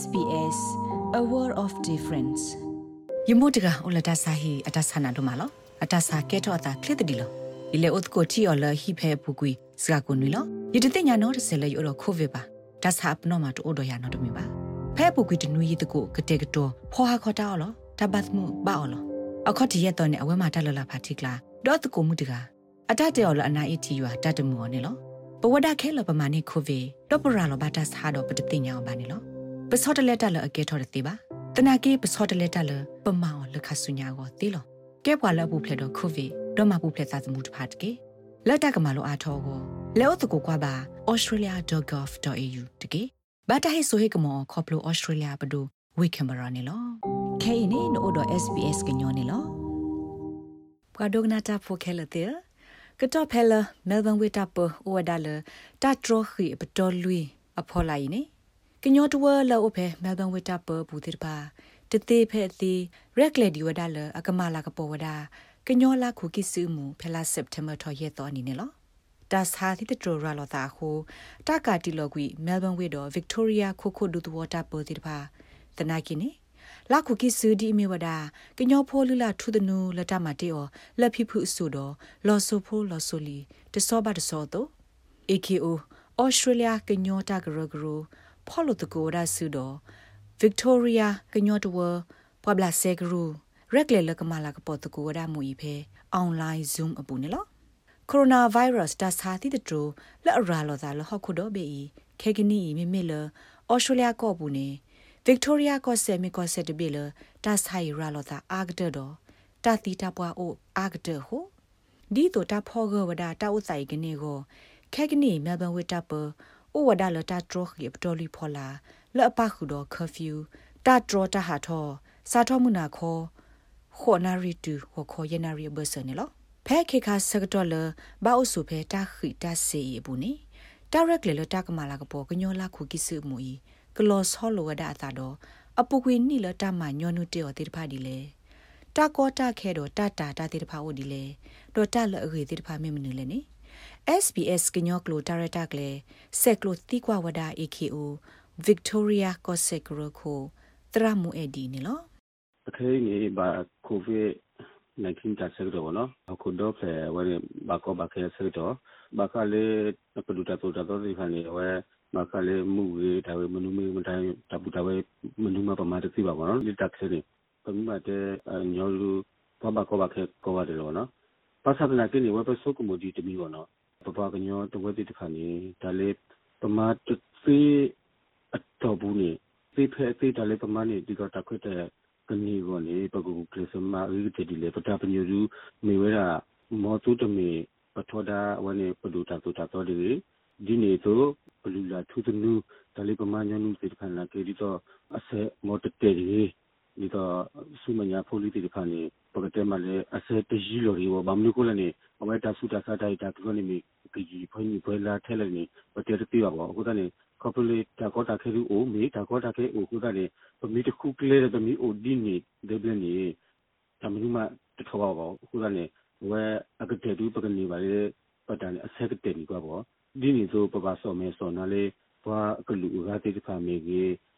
SBS A World of Difference ယမိုတကအိုလတာဆာဟီအတဆာနာတို့မလောအတဆာကဲတော့တာကလစ်တီလောဒီလေဥတ်ကိုတီော်လဟိဖဲပူကွီစကကွန်နီလောယတတဲ့ညာနော်တဆဲလေရောခိုဗေပါဒါဆာပနောမတိုဒိုယာနော်တမီပါဖဲပူကွီတနူယီတကိုကတဲ့ကတော့ဖောဟာခေါ်တာအော်လောတဘတ်မှုပါအော်လောအခုတရက်တော့နေအဝဲမှာတက်လလဖာတိကလာဒေါ်တကိုမှုတကအတတဲ့အော်လအနာအီတီယူတတ်တမှုော်နေလောပဝဒခဲလပမာနေခိုဗေတော့ပရာလဘတာဆာတော့ပတတိညာဘာနေလော ပစောတလက်တလအကဲထော်တဲ့တိပါတနာကေပစောတလက်တလပမောလခဆုညာကိုတေလောကဲပွာလဘူးဖလက်တော့ခုဗီတော့မဘူးဖလက်သာသမှုတဖတ်ကေလက်တကမလိုအားထောကိုလဲဥတကိုကွာပါ australia.gov.au တကေဘာတဟိဆိုဟေကမောခေါပလို australia ဘဒိုဝေကင်မရာနေလောခဲနေနို့တော့ SBS ကညောနေလောပကဒိုဂနာတာဖိုခဲလတဲ့ကတော့ဖဲလမဲလ်ဘန်ဝေတာပိုအိုဝဒါလတာထရခီပတော်လူအဖော်လိုက်နေ ကညောတဝလောအဖေမဲလ်ဘန်ဝေတာပဘူတိပါတသေးဖဲသေးရက်လက်ဒီဝဒါလအကမလာကပေါ်ဝဒါကညောလာခုကိစုမှုဖဲလာစက်တဘာထော်ရဲ့တော့အနေနဲ့လောဒါစာသီတထရလာတာဟိုတကာတီလောကွီမဲလ်ဘန်ဝေတော့ဗစ်တိုးရီယာခိုခိုဒူတဝတာပတိပါတနာကိနေလာခုကိစုဒီမေဝဒါကညောဖိုးလူလာထုဒနူလတမတေောလက်ဖိဖုဆုတော့လော်ဆိုဖိုးလော်ဆိုလီတစောဘတ်စောတော့ AKO ဩစတြေးလျကညောတာဂရဂရ ဖော်လို့တကိုရာဆုတော့ Victoria ကညောတဝပဘလာဆေဂရူရက်လေလကမလာကပေါ်တကိုရာမူဤဖဲ online zoom အပူနေလော coronavirus တာစာတိတတူလက်အရာလောသာလဟခုတော့ဘေဤခေကနီမိမိလဩစတြေးလျကောဘူးနေ Victoria ကောဆယ်မီကောဆယ်တဘေလတာဆိုင်ရာလောသာအာဂဒတော့တာတီတာပွားအိုအာဂဒဟုဒီတော့တာဖောဂဝဒတာဥဆိုင်ကနေကိုခဲကနီမဲလ်ဘန်ဝစ်တာပ အိုဝဒါလတာထရခီပတော်လီဖောလာလော့ပခုတော့ကာဖျူတာထရတာဟာထောစာထောမှုနာခောခေါ်နာရီတူဟောခေါ်ယနာရီဘဆန်နော်ဖဲခေခါစကတော်လဘာအုစုဖဲတာခိတာစီဘူးနီတာရက်လေလတာကမာလာကပေါ်ကညောလာခုကိစုမူဤကလောဆောလောဝဒအသာတော့အပုကွေနိလတာမညောနုတေောတေတဖာဒီလေတာကောတာခဲတော့တာတာတာတေတဖာအိုဒီလေတော့တာလအခေတေတဖာမေမနူလေနိ SBS ကညောကလိုဒါရတာကလေဆက်ကလိုတိကွာဝဒါ AKO Victoria Kosekro ကိုတရမှုအဒီနေလောအခင်းနေဘာကိုဗစ်19တာဆက်တော့နော်အခုတော့ဖဲဝဲဘာကောဘာခဲဆက်တော့ဘာကလေးပဒူတာတော့တော့ဒီခါနေဝဲဘာကလေးမှုရေးဒါဝဲမနုမေးမတိုင်းတပူတာဝဲမနုမပမာတသိပါဘောနော်ဒီတက်ခဲနေပမတ်တဲ့ညောလူဘာဘာကောဘာခဲကောရတယ်လို့နော်ပါသနာကိနေဝဲပစုကမှုဒီတမီပေါ့နော် ပပကညောတဝက်တိတခါနေဒါလေးပမာတသိအတော်ဘူးနေသိဖဲသိတယ်လေပမာနေဒီတော့တခွတ်တဲ့ကနေကိုနေပကူကလစမအီတီဒီလေပတာပညူရူမေဝဲတာမောတုတမေပထောဒါဝနေပဒူတာတူတာတော်ဒီဒီနေတော့ဘလူလာထူးတနူဒါလေးပမာညနူစိတခါလာကေဒီတော့အစဲမောတတေဒီဒီတော့စုမညာဖိုလီတီတခါနေပကတဲမလဲအစဲတကြီးလိုရီဘောဘာမနုကိုလည်း နေအဝဲတာစုတာစားတိုက်တာသူကနေမိကြီးဖွင့်ဖွင့်လာထဲလည်းနေပတဲတပြပါဘောအခုကနေကော်ပိုလေတာကောတာခဲလူအိုမေတာကောတာခဲအိုခုကနေပမီတခုကလေးတဲ့မီအိုဒီနေဒေဘလနေတမလူမတထောပါဘောခုကနေဝဲအက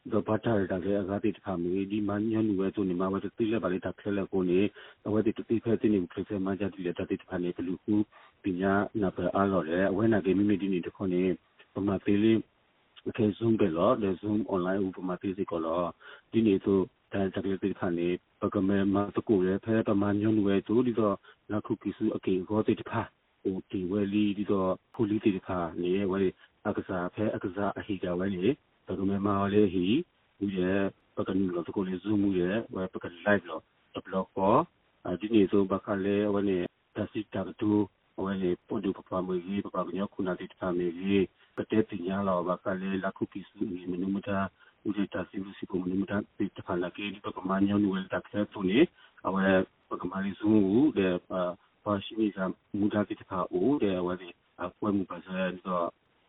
တဲ့ဒူပကနေပါလေပတန်အဆက်ကတဲ့ဒီကွာဘောဒီနေဆိုပပဆောမဲဆောနာလေဘွာကလူဦးဟာတိတဖာမေကြီးတော့ဘာတာတာလေအကားတိတဖာမေဒီမညနူဝဲဆိုနေမှာဝဲတိလက်ပါလေတာခဲလက်ကိုနေအဝဲတိတိဖဲတိနေခရစမကြတိလက်တာတိတဖာနေဘလူခုပညာနာပအားလော်လေအဝဲနာကေမိမိဒီနေတခွနေပမာသေးလေးအကေ zoom ပဲလို့လေ zoom online ဥပမာသေးစီကောလို့ဒီနေဆိုဒါတကယ်တိခါနေပကမဲမတကူရဲဖဲပမာညွန်ဝဲတူဒီတော့နောက်ခုကိစုအကေဂောတိတဖာဟိုဒီဝဲလီဒီတော့ဖူလီတိတဖာနေဝဲအကစားဖဲအကစားအဟိကဝဲနေ ပကမဲမာလေဟီဒီရဲပကနူလို့တကူလေ zoom ရဲဝဲပက live လို့ blog ပေါ်ဒီနေဆိုဘခလေဝဲနေတစီတာတူဝဲနေပွန်တူပပမွေကြီးပပ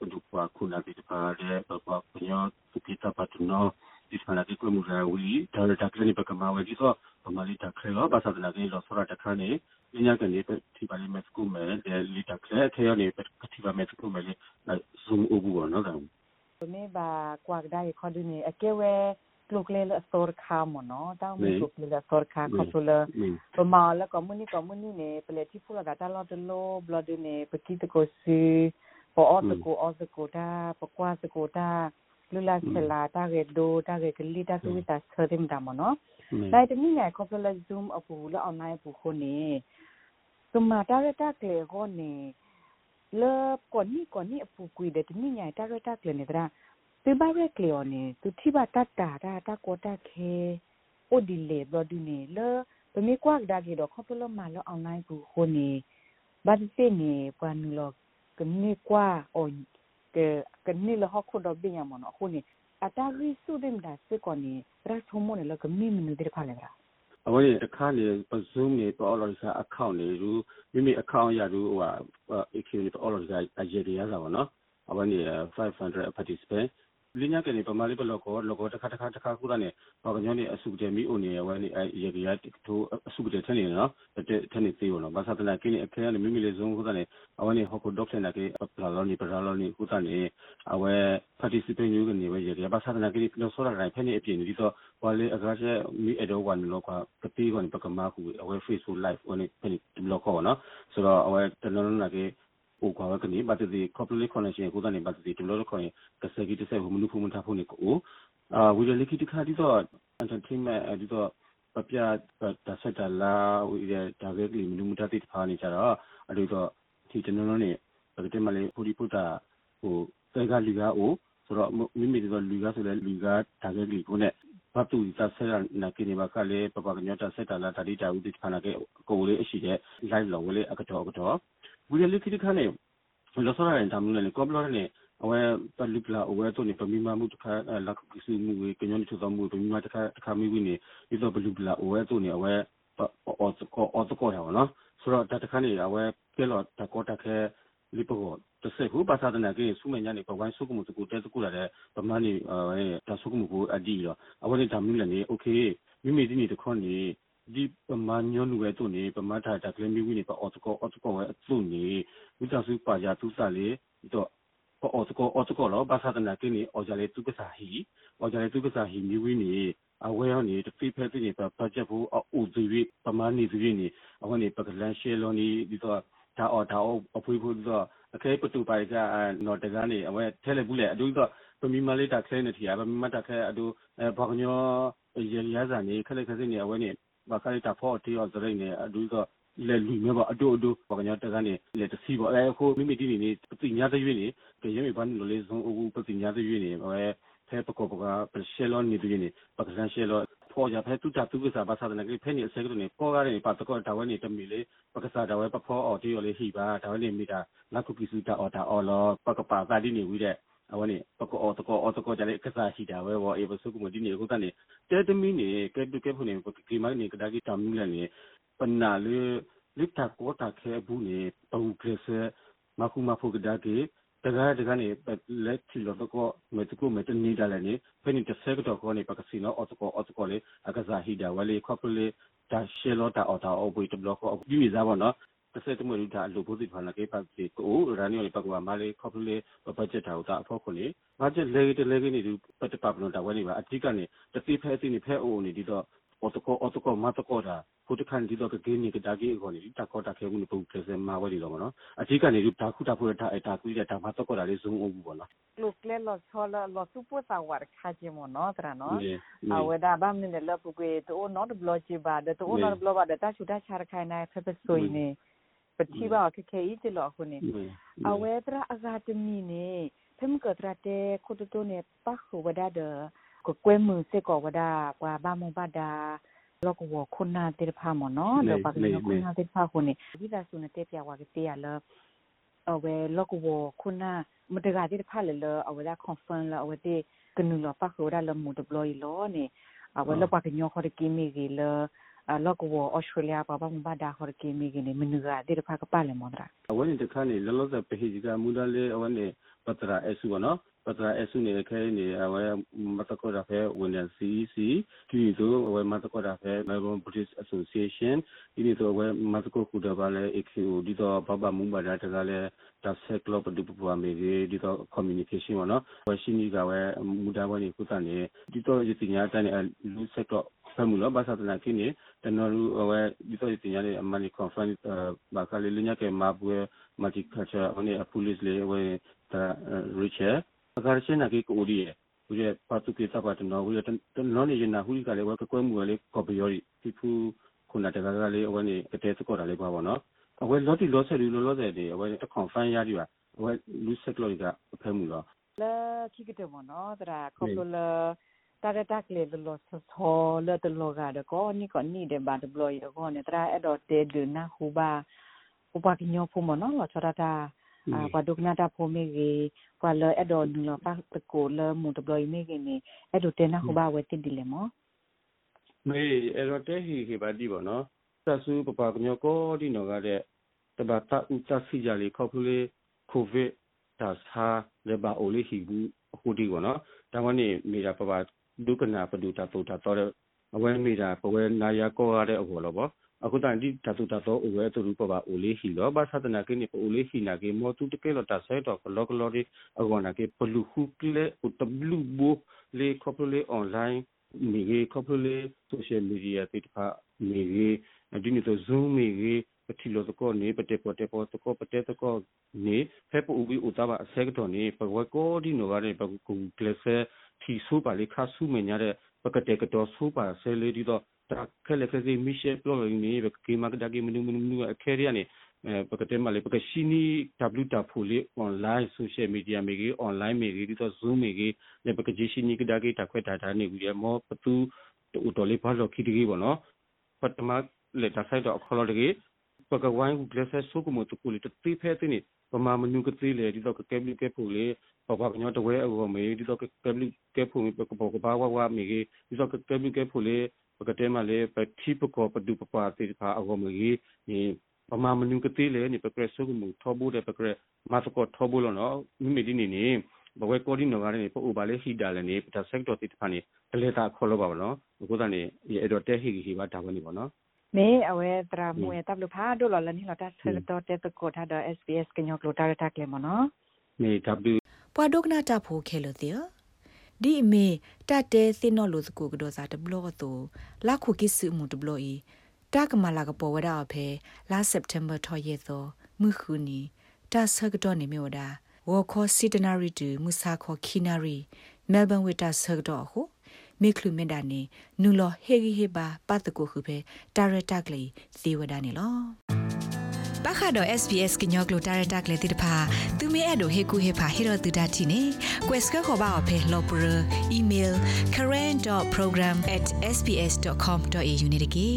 lukwa kuna vitu pale baba kunyo kupita patuno dismana dikwe murawi tare takre ni baka mawe jiso pamali takre lo basa dana ni lo sora takre ni ninya ka ni pe tiba ni mesku me de li takre te yo ni pe tiba mesku me li na zoom obu wa no dam me ba kwak dai khodu ni akewe ลูกเล่นสตอร์คามเนาะต้องมีลูกเล่นสตอร์คามเขาชุลประมาณแล้วก็มุนี่ก็มุนี่เนี่ยเป็นที่พูดกับตลอดโลบลอดเนี่ยปกิตโกซี ปออสโกออสโกตาปกว่าสโกตาလူလာဆလာတာကေဒိုတာကေကလီတာသူတာဆရင်ဒါမနော်လိုက်တမိငယ်ကောပလဇူးမ်အပူလအွန်လိုင်းပူခုနေသူမတာရတာကေကိုနေလေကောနီကောနီအပူကွေတဲ့တမိငယ်တာရတာကေနေတာသူဘာရက်လေော်နေသူတိဘတတ်တာတာတာကိုတာခဲအိုဒီလေဘဒူနေလေပမေကွာဒါကေတော့ခေါပလမလောအွန်လိုင်းပူခုနေဘာတိနေပွားနူလော ကနေကွာအွန်ကေကနေလဟခုတော့ဘင်းရမနော်ခုနေအတာရီစုဒင်ဒါစေကောနေရထုံမနေလကမိမနူဒီဖာလေဗရာအဝေးအခါနေပဇုံနေပေါ်လော်စာအကောင့်နေရူမိမိအကောင့်ရရူဟိုအခင်းနေပေါ်လော်စာအရေရရပါတော့အဝေးနေ500 participant လင်းညကနေပမာလေးဘလော့ကောလောကောတစ်ခါတစ်ခါတစ်ခါခုကနေဘာကညောနေအစုတဲ့မီအိုနေဝဲနေအဲရေကရထိုးအစုတဲ့ထနေနော်တဲ့ထနေသေးဘောနော်ဘာသာတနာကိနေအခဲနေမိမိလေးစုံခုကနေအဝဲနေဟောကိုဒေါက်တာနာကေပလာလောနေပလာလောနေခုကနေအဝဲ participant ယူကနေဝဲရေကဘာသာတနာကိလောစောရတိုင်းဖဲနေအပြင်ဒီတော့ဘာလေအကားချက်မီအဒေါဝန်လောကကတိကနေပကမာခုအဝဲ Facebook live ဝင်ဖဲနေလောကောနော်ဆိုတော့အဝဲတနော်နာကေ ကိုကွာကနေဘာတိ corporate connection ကိုကနေဘာတိတလို့ခေါ်ရင်ကစကီတဆက်မနုဖုမထားဖို့နေကိုအာဝီရလီကီတခါဒီတော့ entertainment ဒီတော့ပပြတာဆက်တလာဝီရဒါဂက်ကလီမနုမထားတိတဖာနေကြတော့အဲ့ဒီတော့ဒီကျွန်တော်တို့နေပကတိမလေးပူဒီပူတာဟိုတဲကလီကာအိုဆိုတော့မိမိတို့လူကာဆိုလဲလူကာဒါဂက်ကလီကိုနဲ့ဘာတူတာဆက်နာကိနေပါကလေပပကညတာဆက်တလာတာဒီတာဦးဒီဖာနာကေကိုလေးအရှိတဲ့ live လောလေးအကတော့အကတော့ ဝီရလီကီတခါနေလောဆောရတဲ့တမ်းလို့လေကောပလောနဲ့အဝဲပလိပလာအဝဲတော့နေပမီမမှုတခါလက်ကိစီမှုဝေကညောနေချောမှုပမီမတခါတခါမိဝင်းနေဒီတော့ပလိပလာအဝဲတော့နေအဝဲအော်ကောအော်ကောရပါနော်ဆိုတော့တခါနေအဝဲကဲလို့တကောတခဲလိပကိုတဆက်ခုပါသာတနာကေစုမညာနေပဝိုင်းစုကမှုတကူတဲတကူလာတဲ့ပမနီအဲတဆုကမှုကိုအဒီရောအဝဲနေဒါမျိုးလည်းနေโอเคမိမိဒီနေတခွန်နေ ဒီပမာညောနူဝဲတုန်နေပမာထာတာကလမီဝီနေပအော်တကောအော်တကောဝဲအတုန်နေဝိတဆုပါရသူစားလေတော့အော်တကောအော်တကောလောဘာသာတနာကိနေအော်ကြလေသူကစားဟီအော်ကြလေသူကစားဟီမီဝီနေအဝဲရောနေတဖိဖက်တိနေပပချက်ဘူးအိုဇီဝီပမာနေဇီဝီနေအဝဲနေပကလန်ရှေလောနီဒီတော့ဒါအော်ဒါအော်အဖွေးဖွေးတော့အခဲပတူပိုင်ကနော်တကနေအဝဲထဲလေဘူးလေအတူတော့ပမီမလေးတာခဲနေတီယာပမီမတာခဲအတူဘာကညောရရဇာနေခလက်ခစနေအဝဲနေ ဘာခလိုက်တာဖော့တီရောစရိနေအတူတော့လေလူမျိုးပါအတူအတူဘာကညတကနေလေတစီပေါ့အဲခုမိမိတီနေပတိညာတရွေးနေကြရမေဘာနေလေဆုံးအခုပတိညာတရွေးနေအဲဖဲပကောပကပရှယ်လောနေတရွေးနေပကစန်ရှယ်လောဖော်ကြဖဲတူတာတူကစားဘာသာတဲ့ကိဖဲနေအစဲကနေပေါ်ကားနေပါတကောတာဝဲနေတမီလေပကစားတာဝဲပဖောအော်တီရောလေဟိပါတာဝဲနေမိတာလက်ခုပီစုတာအော်တာအော်လောပကပါတာဒီနေဝီတဲ့ အဝနေပကောအော်တကောအော်တကောကြလေကစားရှိတာဝဲဘောအေဘဆုကမဒီနေခုတနေတဲတမီနေကဲတူကဲဖို့နေပကိမိုင်းနေကဒါကီတမ်နေနေပနာလေလိတာကိုတာခဲဘူးနေပူကရစမခုမဖုကဒါကေတကားတကားနေလက်ချီလို့တော့မတကူမတနေတာလည်းနေဖက်နေတစ်ဆက်တော့ကိုနေပကစီနော်အော်တကောအော်တကောလေအကစားဟီဒါဝလေခေါပလေဒါရှေလောတာအော်တာအော်ဘွေတဘလော့ကိုပြီးစားပါနော် 23 လူတာအလိုဘုသိဖာနာကေပတ်စီကိုရာနီယောလေပကဝမာလေခေါပလေပဘတ်ဂျက်တာတာအဖို့ခုနေဘတ်ဂျက်လေတလေကနေဒီပတ်တပပနတာဝဲနေပါအတိကနေတသိဖဲစီနေဖဲအိုနေဒီတော့အော်တကောအော်တကောမတ်တကောတာခုတခန်ဒီတော့ကဂင်းနေကတာကြီးခေါ်နေဒီတကောတာခဲကုန်ပုံပြစင်မာဝဲဒီတော့မနော်အတိကနေဒီတာခုတာဖွေတာအတာကူရတာမတ်တကောတာလေးဇုံအုပ်ဘူးပေါ့နော်လူကလေလောဆောလောလောစုပွစာဝါခါဂျီမနော်တရနော်အဝဲဒါဘမ်နေလပကွေတိုးနော်ဘလော့ချီဘာဒတိုးနော်ဘလော့ဘာဒတာချူတာချာခိုင်နိုင်ဖက်ပစွိနေ ပခုဝဒဒကိုကွဲမှုစေကောဝဒပွာဘာမဘဒါလောကဝခုနာတေဖာမနော်လောပါကခုနာတေဖာခုနေဒီဒါဆုနေတေပြဝကတေရလောအဝဲလောကဝခုနာမတကတေဖာလေလောအဝဲဒါကွန်ဖန်လောအဝဲတေကနူလောပခုဝဒလောမူဒပလိုလောနေအဝဲလောပါကညောခေါ်ကီမီဂီ လောလောကဝဩစတြေးလျပါဘာမဒါခေါ်ကေမီကနေမနူကဒီဖာကပါလေမွန်ဒရာအဝနေတခါနေလောလောဆယ်ပဟိကမူဒလေအဝနေပတရာအဆုကနော်ပတရာအဆုနေခဲနေအဝမတကောတာဖဲဝန်ဒန် CEC ဒီဆိုအဝမတကောတာဖဲ Melbourne British Association ဒီနေ့ဆိုအဝမတကောခုတပါလဲ AQO ဒီတော့ဘဘမူဘာဒါတကလည်းတတာဆက်ကလောပဒူပပွားမေဒီတော့ communication နော်ဝရှိနီကဝဲမူတာဝဲနေကုတန်နေဒီတော့ဒီတင်ညာတန်လူဆက်ကလော ဖမှုလောဘာသာတနာကိနေတနော်လူဝဲဒီတော့ဒီတင်ညာနေအမနီ conference ဘာကလေးလညကေမပွေ multicultural ဟိုနေ police လေဝဲတာ richer ဘာကချင်းနာကိကိုဒီဦးရဲ့ပတ်သူကိတပါတနော်ဦးရဲ့တနော်နေနာဟူကလေးဝဲကွဲမှုလေးကော်ပီယောရီဒီဖူခု နတကကလေးဝဲနေကတဲ့စကောတာလေးပါပါနော်အဝဲလော်တီလောဆယ်လူလောဆယ်ဒီအဝဲတခွန်ဖန်ရဒီပါအဝဲလူစက်ကလော်ကအဖဲမှုတော့လဲခိကတဲ့မနော်တရာကောပလတာရတက်လေလောဆောလဲတလောကတကောနိကောနိတဲ့ဘာတဘလရကောနေတရာအဲ့တော့တေဒနာဟူပါဥပကညောဖုမနော်လောချရတာအာပဒုကနာတာဖိုမေကြီးကွာလဲအဲ့တော့နူလောပတ်တကိုလဲမူတဘလမေကြီးနေအဲ့တော့တေနာဟူပါဝဲတိဒီလေမောမေအဲ့တော့တဲဟီခေပါဒီပေါ့နော်သဆူပပကညောကောဒီနောကတဲ့တဘာတာဥတစီကြလေခေါပလေကိုဗစ်တာစာလေဘာအိုလေးဟီဘူးအခုဒီကောနော်ဒါမှနေမိတာပပ ဒုကနာပဒုတာပုတာတော့အဝဲမိတာပဝဲနာယာကောရတဲ့အဘောလောပေါ့အခုတန်ဒီတတူတတော့အဝဲသူရပပအိုလေးဟီလောဘာသတနာကိနေပအိုလေးဟီနာကေမောတူတကေလောတာဆဲတော့လောကလောဒီအကောနာကေပလူခုကလေဥတဘလူဘူလေခေါပလေအွန်လိုင်းမိရေခေါပလေဆိုရှယ်မီဒီယာတိတဖာမိရေဒီနေ့တော့ zoom မိရေပတိလောတကောနေပတေပတေပေါ်တကောပတေတကောနေဖက်ပူဘီဥတာဘာဆက်တော်နေပဝကောဒီနိုကလည်းပကူကလဆဲ ထီဆူပါလေခါဆူမညာတဲ့ပကတေကတော့ဆူပါဆဲလေးဒီတော့တာခဲလက်ခဲစီမီရှယ်ပလော်ရင်းနေပကေမကဒါကေမနူမနူအခဲရနေပကတေမလေးပကရှိနီ w တာဖူလေး online social media မေကြီး online မေကြီးဒီတော့ zoom မေကြီးလေပကကြီးရှိနီကဒါကေတာခွဲတာတာနေဘူးရမောပတူတူတော်လေးဘာလို့ခိတကြီးပေါ့နော်ပထမလေတာဆိုင်တော့ခေါ်လို့တကြီးပကဝိုင်းကလဆက်ဆုကမတူကူလီတတိဖဲတဲ့နေ ပမာမနုကတိလေဒီတော့ကဲဘလီကဲဖူလေပပကညောတဝဲအောမေဒီတော့ကဲဘလီကဲဖူပကပကဘာဝဝမေကြီးဒီတော့ကဲဘလီကဲဖူလေပကတဲမလေပတိပကောပဒုပပတိဖာအောမေကြီးဒီပမာမနုကတိလေနေပကရဆုကမထောဘူးတဲ့ပကရမတ်ကောထောဘူးလို့နော်မိမိဒီနေနေဘဝကိုဒီနောကလည်းပို့ပါလေဟိတာလည်းနေပတာဆက်တော်တိတဖာနေတလေတာခေါ်လို့ပါဗောနော်အခုတည်းနေအဲ့တော့တဲဟိဟိပါဒါဝင်နေဗောနော် မေအဝဲတရာမွေတပ်လူဖာဒိုလလနီလတာဆရတော်တဲ့တကိုထားတော့ SPS ကညောကလိုတာရတက်လေမနော်မေ W ပွာဒုကနာတာဖိုခဲလို့တဲ့ဒီအမေတတဲသိနော်လို့စကူကတော့စားတဘလော့တူလာခုကိစုမှုတဘလော့ဤတာကမလာကပေါ်ဝဒါအဖေလာစက်တမ်ဘာထော်ရဲသောမှုခုနီတာဆကတော့နေမြော်တာဝေါ်ခေါ်စီတနာရီတူမူဆာခေါ်ခီနာရီမဲလ်ဘန်ဝီတာဆကတော့ဟု မေခလူမင်ဒာနေနူလောဟေဂီဟေဘာပတ်တကိုခုပဲတာရတက်လေသီဝဒနေလောပခါတော့ SPS ကညောကလိုတာရတက်လေတိတဖာသူမဲအဲ့တို့ဟေကူဟေဖာဟေရတူဒတ်တီနေ quest ကခေါ်ပါအဖေလောပရ email current.program@sps.com.au နေတကေ